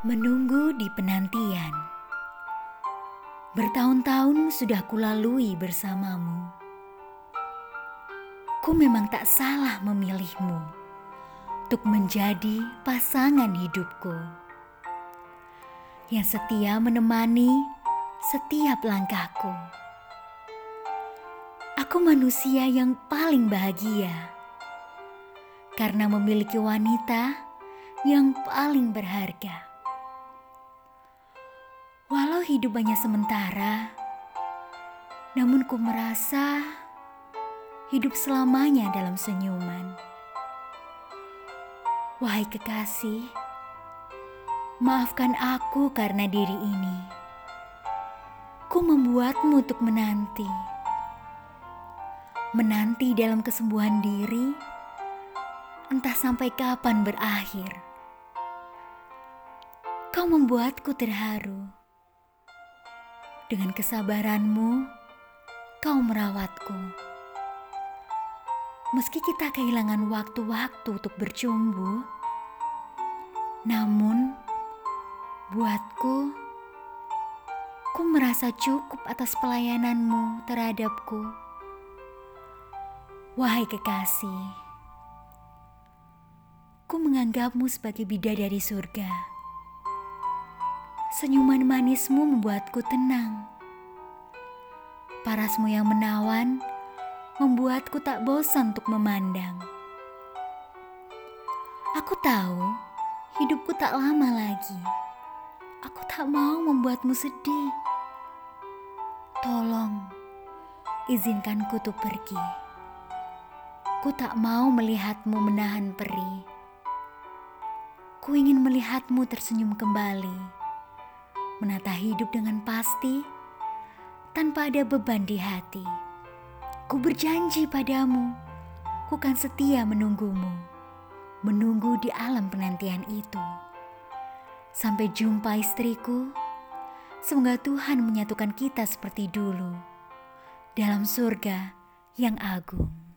Menunggu di penantian. Bertahun-tahun sudah kulalui bersamamu. Ku memang tak salah memilihmu untuk menjadi pasangan hidupku. Yang setia menemani setiap langkahku. Aku manusia yang paling bahagia karena memiliki wanita yang paling berharga. Walau hidup hanya sementara, namun ku merasa hidup selamanya dalam senyuman. Wahai kekasih, maafkan aku karena diri ini. Ku membuatmu untuk menanti. Menanti dalam kesembuhan diri, entah sampai kapan berakhir. Kau membuatku terharu dengan kesabaranmu, kau merawatku. Meski kita kehilangan waktu-waktu untuk bercumbu, namun buatku, ku merasa cukup atas pelayananmu terhadapku. Wahai kekasih, ku menganggapmu sebagai bidadari surga Senyuman manismu membuatku tenang. Parasmu yang menawan membuatku tak bosan untuk memandang. Aku tahu hidupku tak lama lagi. Aku tak mau membuatmu sedih. Tolong, izinkanku tuh pergi. Ku tak mau melihatmu menahan perih. Ku ingin melihatmu tersenyum kembali menata hidup dengan pasti tanpa ada beban di hati. Ku berjanji padamu, ku kan setia menunggumu, menunggu di alam penantian itu. Sampai jumpa istriku, semoga Tuhan menyatukan kita seperti dulu dalam surga yang agung.